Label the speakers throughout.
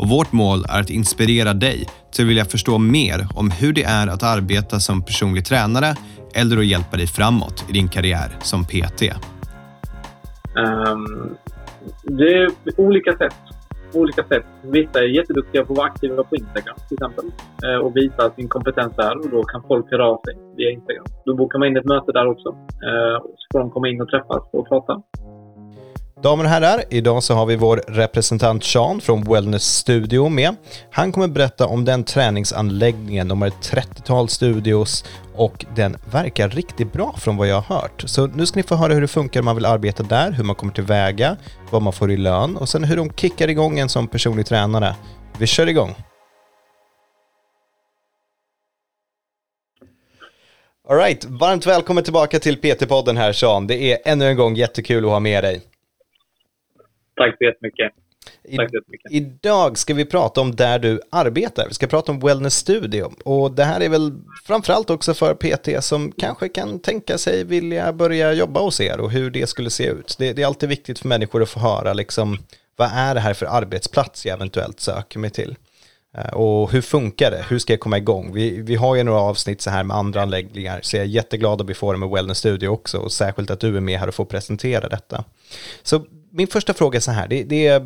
Speaker 1: och vårt mål är att inspirera dig till att vilja förstå mer om hur det är att arbeta som personlig tränare eller att hjälpa dig framåt i din karriär som PT.
Speaker 2: Um, ehm, det är olika sätt. Olika sätt. Vissa är jätteduktiga på att vara aktiva på Instagram till exempel eh, och visa sin kompetens där och då kan folk höra av sig via Instagram. Då bokar man in ett möte där också. Eh, så får de komma in och träffas och prata.
Speaker 1: Damer och herrar, idag så har vi vår representant Sean från Wellness Studio med. Han kommer berätta om den träningsanläggningen. De har ett 30-tal studios och den verkar riktigt bra från vad jag har hört. Så nu ska ni få höra hur det funkar om man vill arbeta där, hur man kommer tillväga, vad man får i lön och sen hur de kickar igång en som personlig tränare. Vi kör igång! Alright, varmt välkommen tillbaka till PT-podden här Sean. Det är ännu en gång jättekul att ha med dig.
Speaker 2: Tack så jättemycket. Jättemycket.
Speaker 1: Idag ska vi prata om där du arbetar. Vi ska prata om Wellness Studio. Och det här är väl framförallt också för PT som kanske kan tänka sig vilja börja jobba hos er och hur det skulle se ut. Det, det är alltid viktigt för människor att få höra liksom, vad är det här för arbetsplats jag eventuellt söker mig till? Eh, och hur funkar det? Hur ska jag komma igång? Vi, vi har ju några avsnitt så här med andra anläggningar, så jag är jätteglad att vi får det med Wellness Studio också, och särskilt att du är med här och får presentera detta. Så min första fråga är så här, det, det är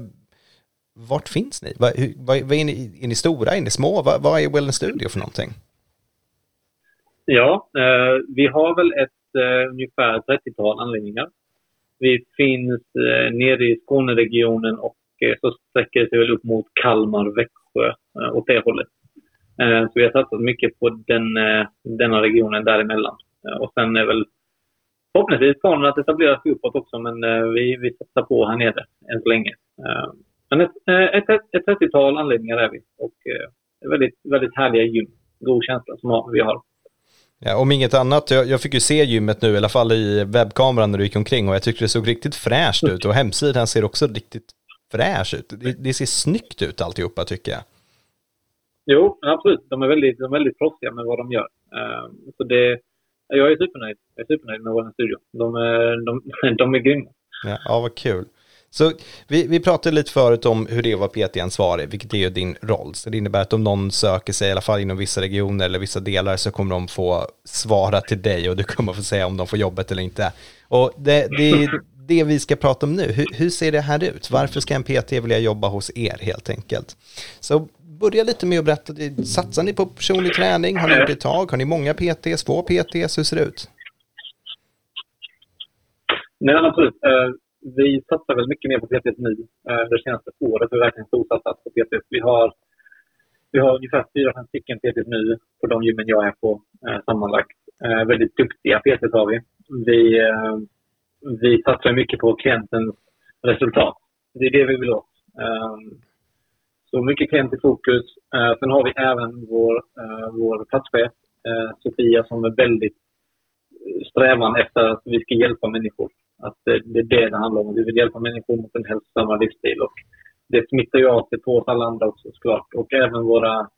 Speaker 1: vart finns ni? Vad, vad, vad är, ni? är ni stora? Är ni små? Vad, vad är Wellness Studio för någonting?
Speaker 2: Ja, eh, vi har väl ett eh, ungefär 30-tal anläggningar. Vi finns eh, nere i Skåneregionen och eh, så sträcker det sig väl upp mot Kalmar, Växjö eh, åt det hållet. Eh, så vi har satsat mycket på den, eh, denna regionen däremellan. Eh, och sen är väl förhoppningsvis planen att etablera sig uppåt också, men eh, vi, vi satsar på här nere än så länge. Eh, men ett, eh, ett, ett, ett 30-tal anläggningar är vi och väldigt, väldigt härliga gym. God känsla som vi har.
Speaker 1: Ja, om inget annat, jag, jag, fick ju se gymmet nu, i alla fall i webbkameran när du gick omkring och jag tyckte det såg riktigt fräscht ut och hemsidan ser också riktigt fräsch ut. Det, det ser snyggt ut alltihopa tycker jag.
Speaker 2: Jo, absolut. De är väldigt, de är väldigt proffsiga med vad de gör. Så det, jag är supernöjd. Jag är supernöjd med vår studio. De, de, de är grymma.
Speaker 1: Ja, ja, vad kul. Så vi, vi pratade lite förut om hur det är att vara PT-ansvarig, vilket är ju din roll. Så det innebär att om någon söker sig, i alla fall inom vissa regioner eller vissa delar, så kommer de få svara till dig och du kommer få säga om de får jobbet eller inte. Och det, det är det vi ska prata om nu. Hur, hur ser det här ut? Varför ska en PT vilja jobba hos er helt enkelt? Så börja lite med att berätta, eh, satsar ni på personlig träning? Har ni gjort det ett tag? Har ni många PTs, få PTs? Hur ser det ut?
Speaker 2: Nej, absolut. Eh, vi satsar väl mycket mer på PTs nu. Eh, det senaste året har vi verkligen storsatsat på PTs. Vi har, vi har ungefär fyra, fem stycken PTs nu på de gymmen jag är på sammanlagt. Väldigt duktiga PTs har vi. Vi, vi satsar mycket på klientens resultat. Det är det vi vill åt. Så mycket klient i fokus. Eh, sen har vi även vår, eh, vår platschef eh, Sofia som är väldigt eh, strävan efter att vi ska hjälpa människor. Att det, det är det det handlar om. Vi vill hjälpa människor mot en hälsosammare livsstil. Och det smittar ju av sig på oss alla andra också såklart. Och även våra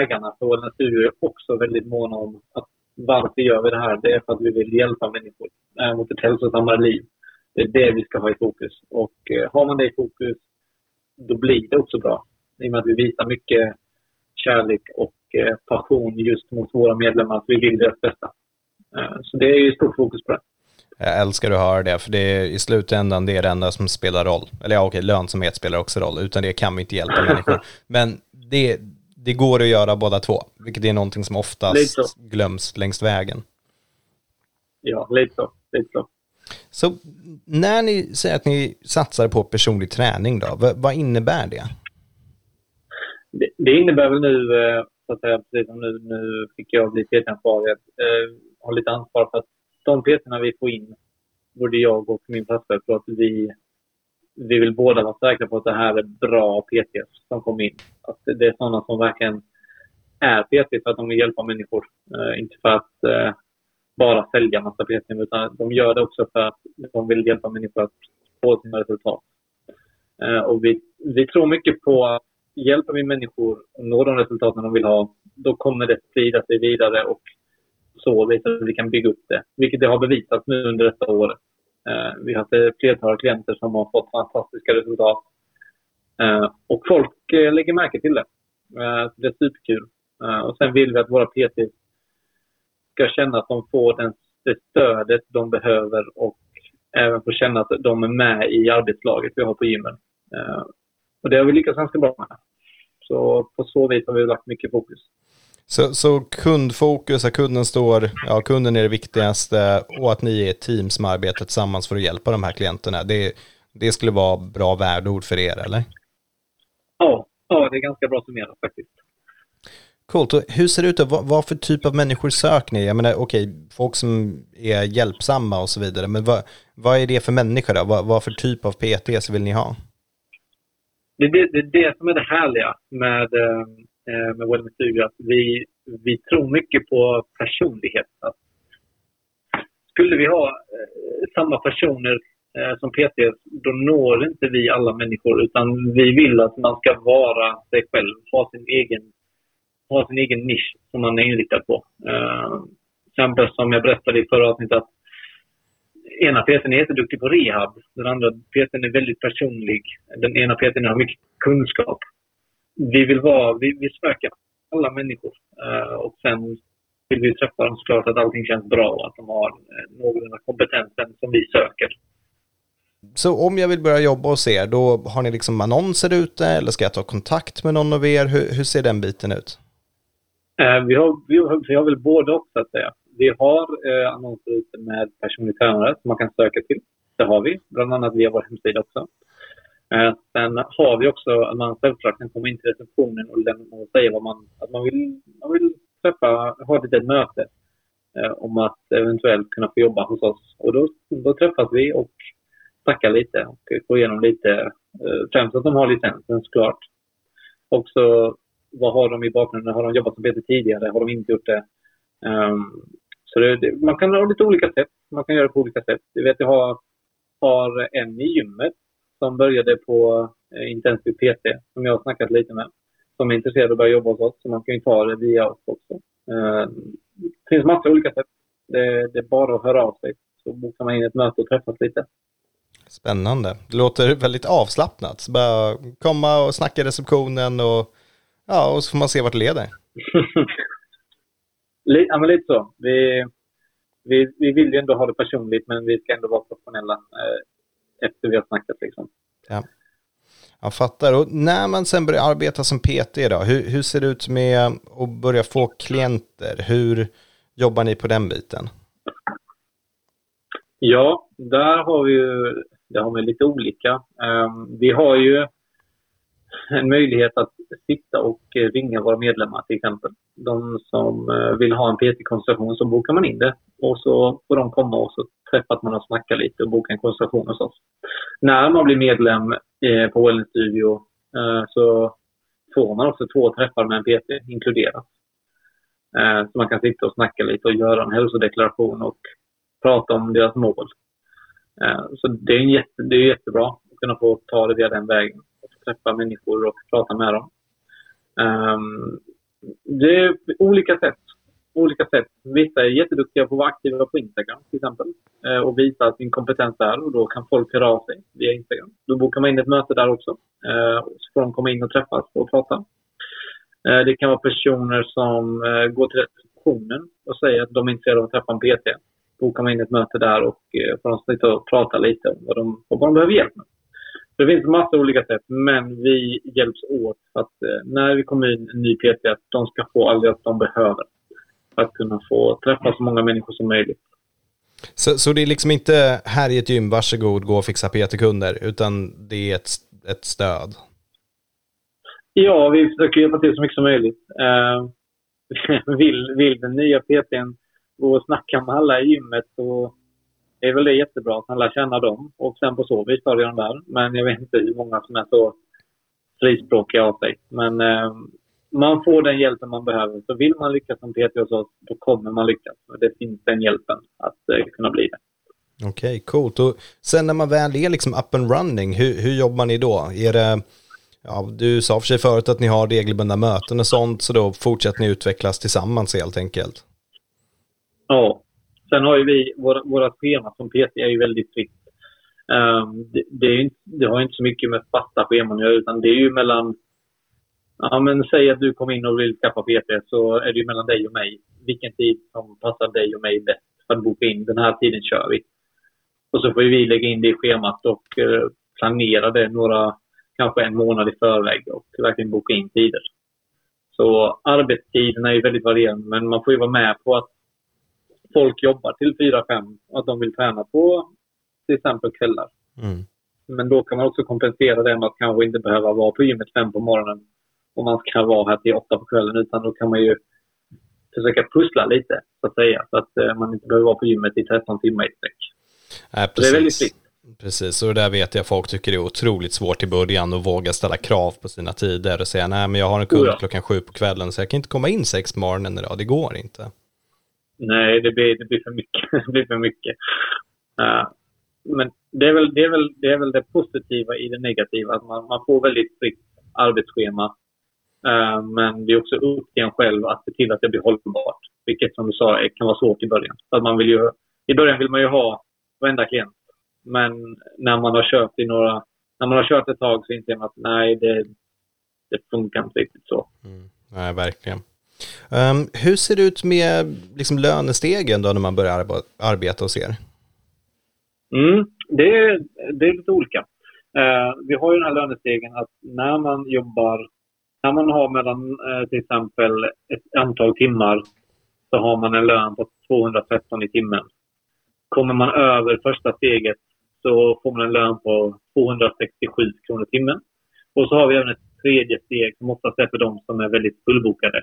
Speaker 2: ägarna för vår studio är också väldigt måna om att varför gör vi det här? Det är för att vi vill hjälpa människor eh, mot ett hälsosammare liv. Det är det vi ska ha i fokus. Och eh, har man det i fokus, då blir det också bra i och med att vi visar mycket kärlek och eh, passion just mot våra medlemmar, att vi vill deras bästa. Eh, så det är ju stort fokus på det.
Speaker 1: Jag älskar att höra det, för det är i slutändan det är det enda som spelar roll. Eller ja, okej, lönsamhet spelar också roll, utan det kan vi inte hjälpa människor. Men det, det går att göra båda två, vilket är någonting som oftast glöms längs vägen.
Speaker 2: Ja, lite så. Lite så.
Speaker 1: Så när ni säger att ni satsar på personlig träning då, vad, vad innebär det?
Speaker 2: Det, det innebär väl nu, eh, så att säga, precis som nu, nu fick jag bli PT-ansvarig, att eh, ha lite ansvar för att de pt vi får in, både jag och min platschef, att vi, vi vill båda vara säkra på att det här är bra PT som kommer in. Att det är sådana som verkligen är PT för att de vill hjälpa människor. Eh, inte för att eh, bara sälja massa PT, utan de gör det också för att de vill hjälpa människor att få sina resultat. Eh, och vi, vi tror mycket på att hjälper vi människor att nå de resultaten de vill ha, då kommer det sprida sig vidare och så visar att vi kan bygga upp det. Vilket det har bevisat nu under detta året. Eh, vi har haft ett flertal klienter som har fått fantastiska resultat. Eh, och folk eh, lägger märke till det. Eh, det är superkul. Eh, och sen vill vi att våra PT ska känna att de får den, det stödet de behöver och även få känna att de är med i arbetslaget vi har på gymmen. Eh, och det har vi lyckats ganska bra med. Så på så vis har vi lagt mycket fokus.
Speaker 1: Så, så kundfokus, att kunden står, ja kunden är det viktigaste och att ni är ett team som arbetar tillsammans för att hjälpa de här klienterna. Det, det skulle vara bra värdeord för er, eller?
Speaker 2: Ja, ja det är ganska bra summerat faktiskt.
Speaker 1: Coolt. Och hur ser det ut då? Vad, vad, för typ av människor söker ni? Jag menar, okej, okay, folk som är hjälpsamma och så vidare, men vad, vad är det för människor då? Vad, vad för typ av PT vill ni ha?
Speaker 2: Det är det, det, det, som är det härliga med, eh, med Wellness Studio, att vi, vi tror mycket på personlighet. Att skulle vi ha eh, samma personer eh, som PT, då når inte vi alla människor, utan vi vill att man ska vara sig själv, ha sin egen ha sin egen nisch som man är inriktad på. Eh, exempel som jag berättade i förra avsnittet att ena PTn är jätteduktig på rehab. Den andra PTn är väldigt personlig. Den ena PTn har mycket kunskap. Vi vill vara, vi, vi söker alla människor. Uh, och sen vill vi träffa dem såklart att allting känns bra och att de har uh, någorlunda kompetensen som vi söker.
Speaker 1: Så om jag vill börja jobba hos er, då har ni liksom annonser ute eller ska jag ta kontakt med någon av er? Hur, hur ser den biten ut?
Speaker 2: Eh, vi, har, vi, har, vi har väl både och, så att säga. Vi har eh, annonser ute med personlig tränare som man kan söka till. Det har vi, bland annat via vår hemsida också. Eh, sen har vi också att man självklart kan komma in till receptionen och, lämna, och säga vad man, att man vill, man vill träffa, ha ett litet möte eh, om att eventuellt kunna få jobba hos oss. Och då, då träffas vi och snackar lite och går igenom lite, eh, främst att de har licensen såklart. Också vad har de i bakgrunden? Har de jobbat som PT tidigare? Har de inte gjort det? Um, så det, det, man kan ha lite olika sätt. Man kan göra på olika sätt. Jag vet, jag har, har en i gymmet som började på eh, Intensiv PT som jag har snackat lite med. Som är intresserad av att börja jobba hos oss. Så man kan ju ta det via oss också. Uh, det finns massor av olika sätt. Det, det, är bara att höra av sig. Så bokar man in ett möte och träffas lite.
Speaker 1: Spännande. Det låter väldigt avslappnat. Bara komma och snacka i receptionen och Ja, och så får man se vart det leder.
Speaker 2: ja, men lite så. Vi, vi, vi vill ju ändå ha det personligt, men vi ska ändå vara professionella eh, efter vi har snackat. Liksom.
Speaker 1: Ja. Jag fattar. Och när man sen börjar arbeta som PT, då, hur, hur ser det ut med att börja få klienter? Hur jobbar ni på den biten?
Speaker 2: Ja, där har vi ju där har vi lite olika. Um, vi har ju en möjlighet att sitta och eh, ringa våra medlemmar till exempel. De som eh, vill ha en PT-konsultation så bokar man in det och så får de komma och så träffas man och snackar lite och boka en konsultation hos oss. När man blir medlem eh, på HLN Studio så får man också två träffar med en PT inkluderat. Så man kan sitta och snacka lite och göra en hälsodeklaration och prata om deras mål. Så det är, jätte, det är jättebra att kunna få ta det via den vägen träffa människor och prata med dem. Um, det är olika sätt. Olika sätt. Vissa är jätteduktiga på att vara aktiva på Instagram till exempel uh, och visa sin kompetens där och då kan folk höra av sig via Instagram. Då bokar man in ett möte där också. Uh, så får de komma in och träffas och prata. Eh, det kan vara personer som går till receptionen och säger att de är intresserade av att träffa en PT. Bokar man in ett möte där och får de sitta och prata lite om vad de, vad de behöver hjälp med. Det finns massa olika sätt, men vi hjälps åt att eh, när vi kommer in en ny PT, att de ska få all hjälp de behöver för att kunna få träffa så många människor som möjligt.
Speaker 1: Så, så det är liksom inte här i ett gym, varsågod, gå och fixa PT-kunder, utan det är ett, ett stöd?
Speaker 2: Ja, vi försöker hjälpa till så mycket som möjligt. Uh, vill, vill den nya PTn gå och snacka med alla i gymmet så det är väl det jättebra att han lär känna dem och sen på så vis börjar han där. Men jag vet inte hur många som är så frispråkiga av sig. Men eh, man får den hjälpen man behöver. Så vill man lyckas som PT hos oss, då kommer man lyckas. Det finns den hjälpen att eh, kunna bli det.
Speaker 1: Okej, okay, coolt. Och sen när man väl är liksom up and running, hur, hur jobbar ni då? Är det, ja, du sa för sig förut att ni har regelbundna möten och sånt, så då fortsätter ni utvecklas tillsammans helt enkelt?
Speaker 2: Ja. Sen har ju vi, våra, våra scheman som PT är ju väldigt fritt. Um, det, det, är, det, har inte så mycket med fasta scheman att göra, utan det är ju mellan Ja, men säg att du kom in och vill skaffa PT så är det ju mellan dig och mig. Vilken tid som passar dig och mig bäst för att boka in. Den här tiden kör vi. Och så får vi lägga in det i schemat och eh, planera det några, kanske en månad i förväg och verkligen boka in tider. Så arbetstiderna är ju väldigt varierande men man får ju vara med på att folk jobbar till 4-5 och att de vill träna på till exempel kvällar. Mm. Men då kan man också kompensera det med att kanske inte behöva vara på gymmet fem på morgonen om man ska vara här till åtta på kvällen utan då kan man ju försöka pussla lite så att säga så att eh, man inte behöver vara på gymmet i 13 timmar i sträck.
Speaker 1: Nej, precis. det är väldigt fritt. Precis, och det där vet jag folk tycker det är otroligt svårt i början att våga ställa krav på sina tider och säga nej men jag har en kund oh ja. klockan sju på kvällen så jag kan inte komma in sex på morgonen idag, det går inte.
Speaker 2: Nej, det blir, det blir för mycket. det blir för mycket. Uh, men det är, väl, det, är väl, det är väl det positiva i det negativa, att man, man får väldigt fritt arbetsschema Uh, men det är också upp till en själv att se till att det blir hållbart. Vilket som du sa kan vara svårt i början. Så att man vill ju, I början vill man ju ha varenda klient. Men när man har kört i några, när man har kört ett tag så inser man att nej, det, det funkar inte riktigt så.
Speaker 1: Mm. Nej, verkligen. Um, hur ser det ut med liksom, lönestegen då när man börjar arbeta hos er?
Speaker 2: Mm, det, det är lite olika. Uh, vi har ju den här lönestegen att när man jobbar när man har mellan uh, till exempel ett antal timmar så har man en lön på 213 i timmen. Kommer man över första steget så får man en lön på 267 kronor i timmen. Och så har vi även ett tredje steg som oftast är för de som är väldigt fullbokade.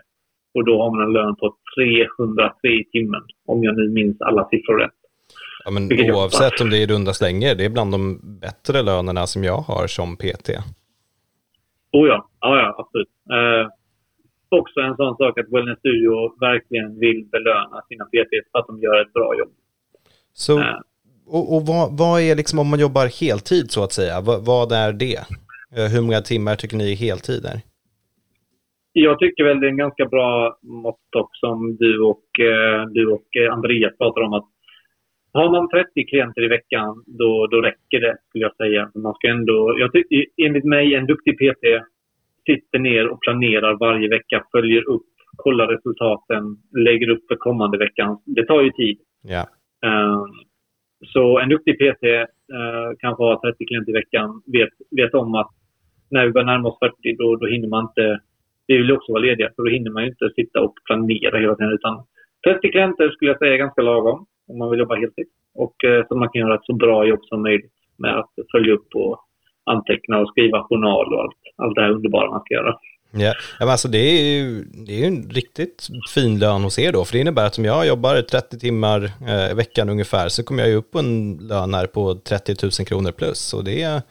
Speaker 2: Och då har man en lön på 303 i timmen, om jag nu minns alla siffror rätt.
Speaker 1: Ja, men oavsett om det är runda slänger, det är bland de bättre lönerna som jag har som PT.
Speaker 2: Oh ja, ja, ja absolut. Eh, också en sån sak att Wellness Studio verkligen vill belöna sina PTs för att de gör ett bra jobb.
Speaker 1: Så, eh. och, och vad, vad, är liksom om man jobbar heltid så att säga, vad, vad är det? Eh, hur många timmar tycker ni är heltid är?
Speaker 2: Jag tycker väl det är en ganska bra mått som du och, eh, du och eh, Andreas pratar om att har man 30 klienter i veckan, då, då räcker det skulle jag säga. Man ska ändå, jag tycker, enligt mig, en duktig PT sitter ner och planerar varje vecka, följer upp, kollar resultaten, lägger upp för kommande veckan. Det tar ju tid.
Speaker 1: Yeah.
Speaker 2: Uh, så en duktig PT uh, kanske har 30 klienter i veckan, vet, vet om att när vi börjar närma oss 40 då, då hinner man inte, vi vill också vara lediga, för då hinner man inte sitta och planera hela tiden. Utan 30 klienter skulle jag säga är ganska lagom om man vill jobba heltid. Och eh, så man kan göra ett så bra jobb som möjligt med att följa upp och anteckna och skriva journal och allt, allt det här underbara man ska göra.
Speaker 1: Ja, men alltså det är ju det är en riktigt fin lön hos er då, för det innebär att om jag jobbar 30 timmar eh, i veckan ungefär så kommer jag ju upp på en lön här på 30 000 kronor plus och det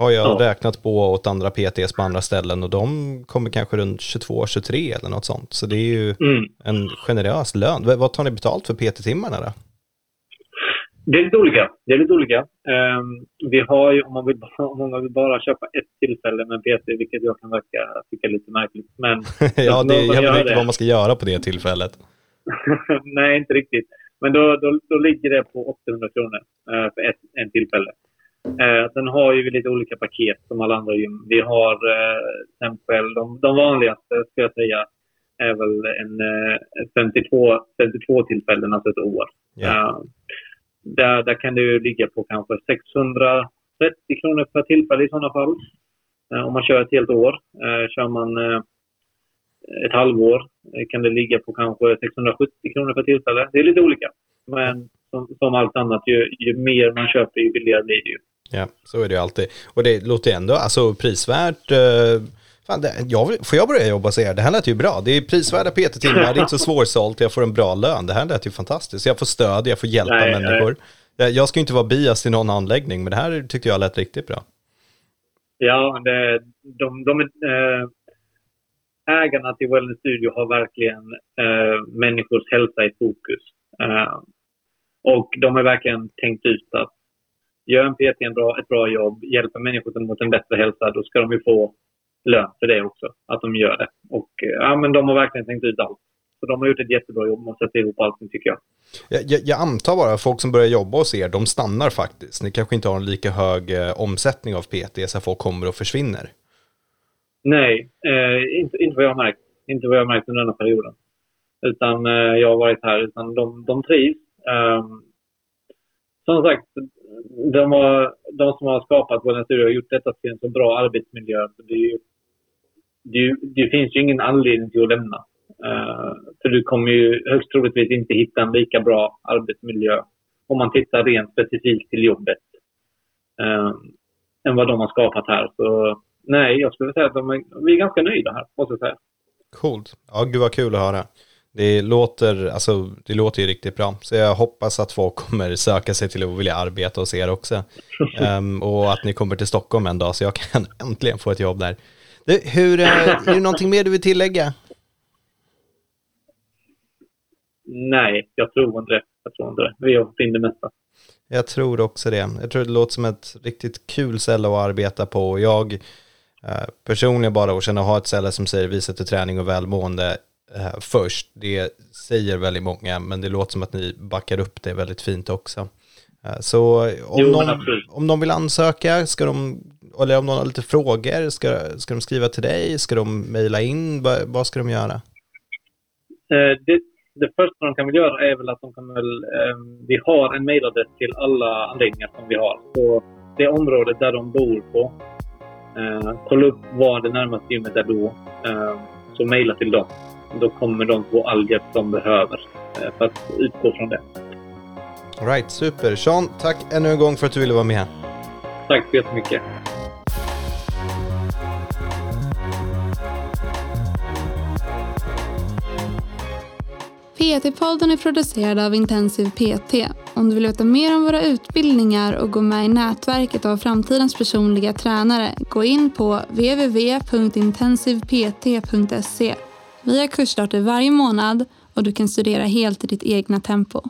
Speaker 1: har jag ja. räknat på åt andra PTS på andra ställen och de kommer kanske runt 22-23 eller något sånt. Så det är ju mm. en generös lön. Vad tar ni betalt för PT-timmarna då?
Speaker 2: Det är lite olika. Det är lite olika. Um, vi har ju, om man, vill, om man vill bara köpa ett tillfälle med PT, vilket jag kan verka tycka lite märkligt. Men
Speaker 1: ja, det, jag vet inte vad man ska göra på det tillfället.
Speaker 2: Nej, inte riktigt. Men då, då, då ligger det på 800 kronor uh, för ett en tillfälle. Eh, sen har ju vi lite olika paket som alla andra gym. Vi har eh, till exempel de, de vanligaste, ska jag säga, är väl en eh, 52, 52 tillfällen, alltså ett år. Yeah. Eh, där, där kan det ligga på kanske 630 kronor per tillfälle i sådana fall. Eh, om man kör ett helt år. Eh, kör man eh, ett halvår kan det ligga på kanske 670 kronor per tillfälle. Det är lite olika. Men som, som allt annat, ju, ju mer man köper ju billigare blir det ju.
Speaker 1: Ja, så är det ju alltid. Och det låter ändå alltså, prisvärt. Eh, fan, det, jag, får jag börja jobba hos er? Det här lät ju bra. Det är prisvärda PT-timmar, det är inte så svårsålt, jag får en bra lön. Det här lät ju fantastiskt. Jag får stöd, jag får hjälpa nej, människor. Nej. Jag ska inte vara bias i någon anläggning, men det här tyckte jag lät riktigt bra.
Speaker 2: Ja, det, de, de, de, eh, ägarna till Wellness Studio har verkligen eh, människors hälsa i fokus. Eh, och de har verkligen tänkt ut att gör en PT en bra, ett bra jobb, hjälper människor mot en bättre hälsa, då ska de ju få lön för det också, att de gör det. Och eh, ja, men de har verkligen tänkt ut allt. Så de har gjort ett jättebra jobb med att sätta ihop allting tycker jag.
Speaker 1: Jag, jag. jag, antar bara att folk som börjar jobba hos er, de stannar faktiskt. Ni kanske inte har en lika hög eh, omsättning av PT så folk kommer och försvinner.
Speaker 2: Nej, eh, inte, inte vad jag har märkt. Inte vad jag har märkt under den här perioden. Utan eh, jag har varit här, utan de, de trivs. Um, som sagt, de, har, de som har skapat vår studio har gjort detta till en så bra arbetsmiljö. Det, ju, det, det, finns ju ingen anledning till att lämna. Uh, för du kommer ju högst troligtvis inte hitta en lika bra arbetsmiljö om man tittar rent specifikt till jobbet uh, än vad de har skapat här. Så nej, jag skulle säga att de är, vi är ganska nöjda här, måste jag säga.
Speaker 1: Coolt. Ja, gud vad kul att höra. Det låter, alltså, det låter ju riktigt bra. Så jag hoppas att folk kommer söka sig till att vilja arbeta hos er också. Um, och att ni kommer till Stockholm en dag så jag kan äntligen få ett jobb där. Du, hur, eh, är det någonting mer du vill tillägga?
Speaker 2: Nej, jag tror inte det. Jag tror inte det. Vi har fått in det mesta.
Speaker 1: Jag tror också det. Jag tror det låter som ett riktigt kul ställe att arbeta på. Jag eh, personligen bara att känna att ha ett ställe som säger visa till träning och välmående eh, först. Det säger väldigt många, men det låter som att ni backar upp det väldigt fint också. Eh, så om, jo, någon, om de vill ansöka, ska de, eller om någon har lite frågor, ska, ska de skriva till dig? Ska de mejla in? Vad, vad ska de göra?
Speaker 2: Eh, det, det första de kan väl göra är väl att de kan väl, eh, vi har en mejladress till alla anläggningar som vi har. Så det området där de bor på, eh, kolla upp var det närmaste gymmet är då. Eh, så mejla till dem då kommer de få all hjälp de behöver eh, för att utgå från det.
Speaker 1: Alright, super. Sean, tack ännu en gång för att du ville vara med.
Speaker 2: Tack så jättemycket.
Speaker 3: PT-podden är producerad av Intensiv PT. Om du vill veta mer om våra utbildningar och gå med i nätverket av framtidens personliga tränare, gå in på www.intensivpt.se vi har kursstarter varje månad och du kan studera helt i ditt egna tempo.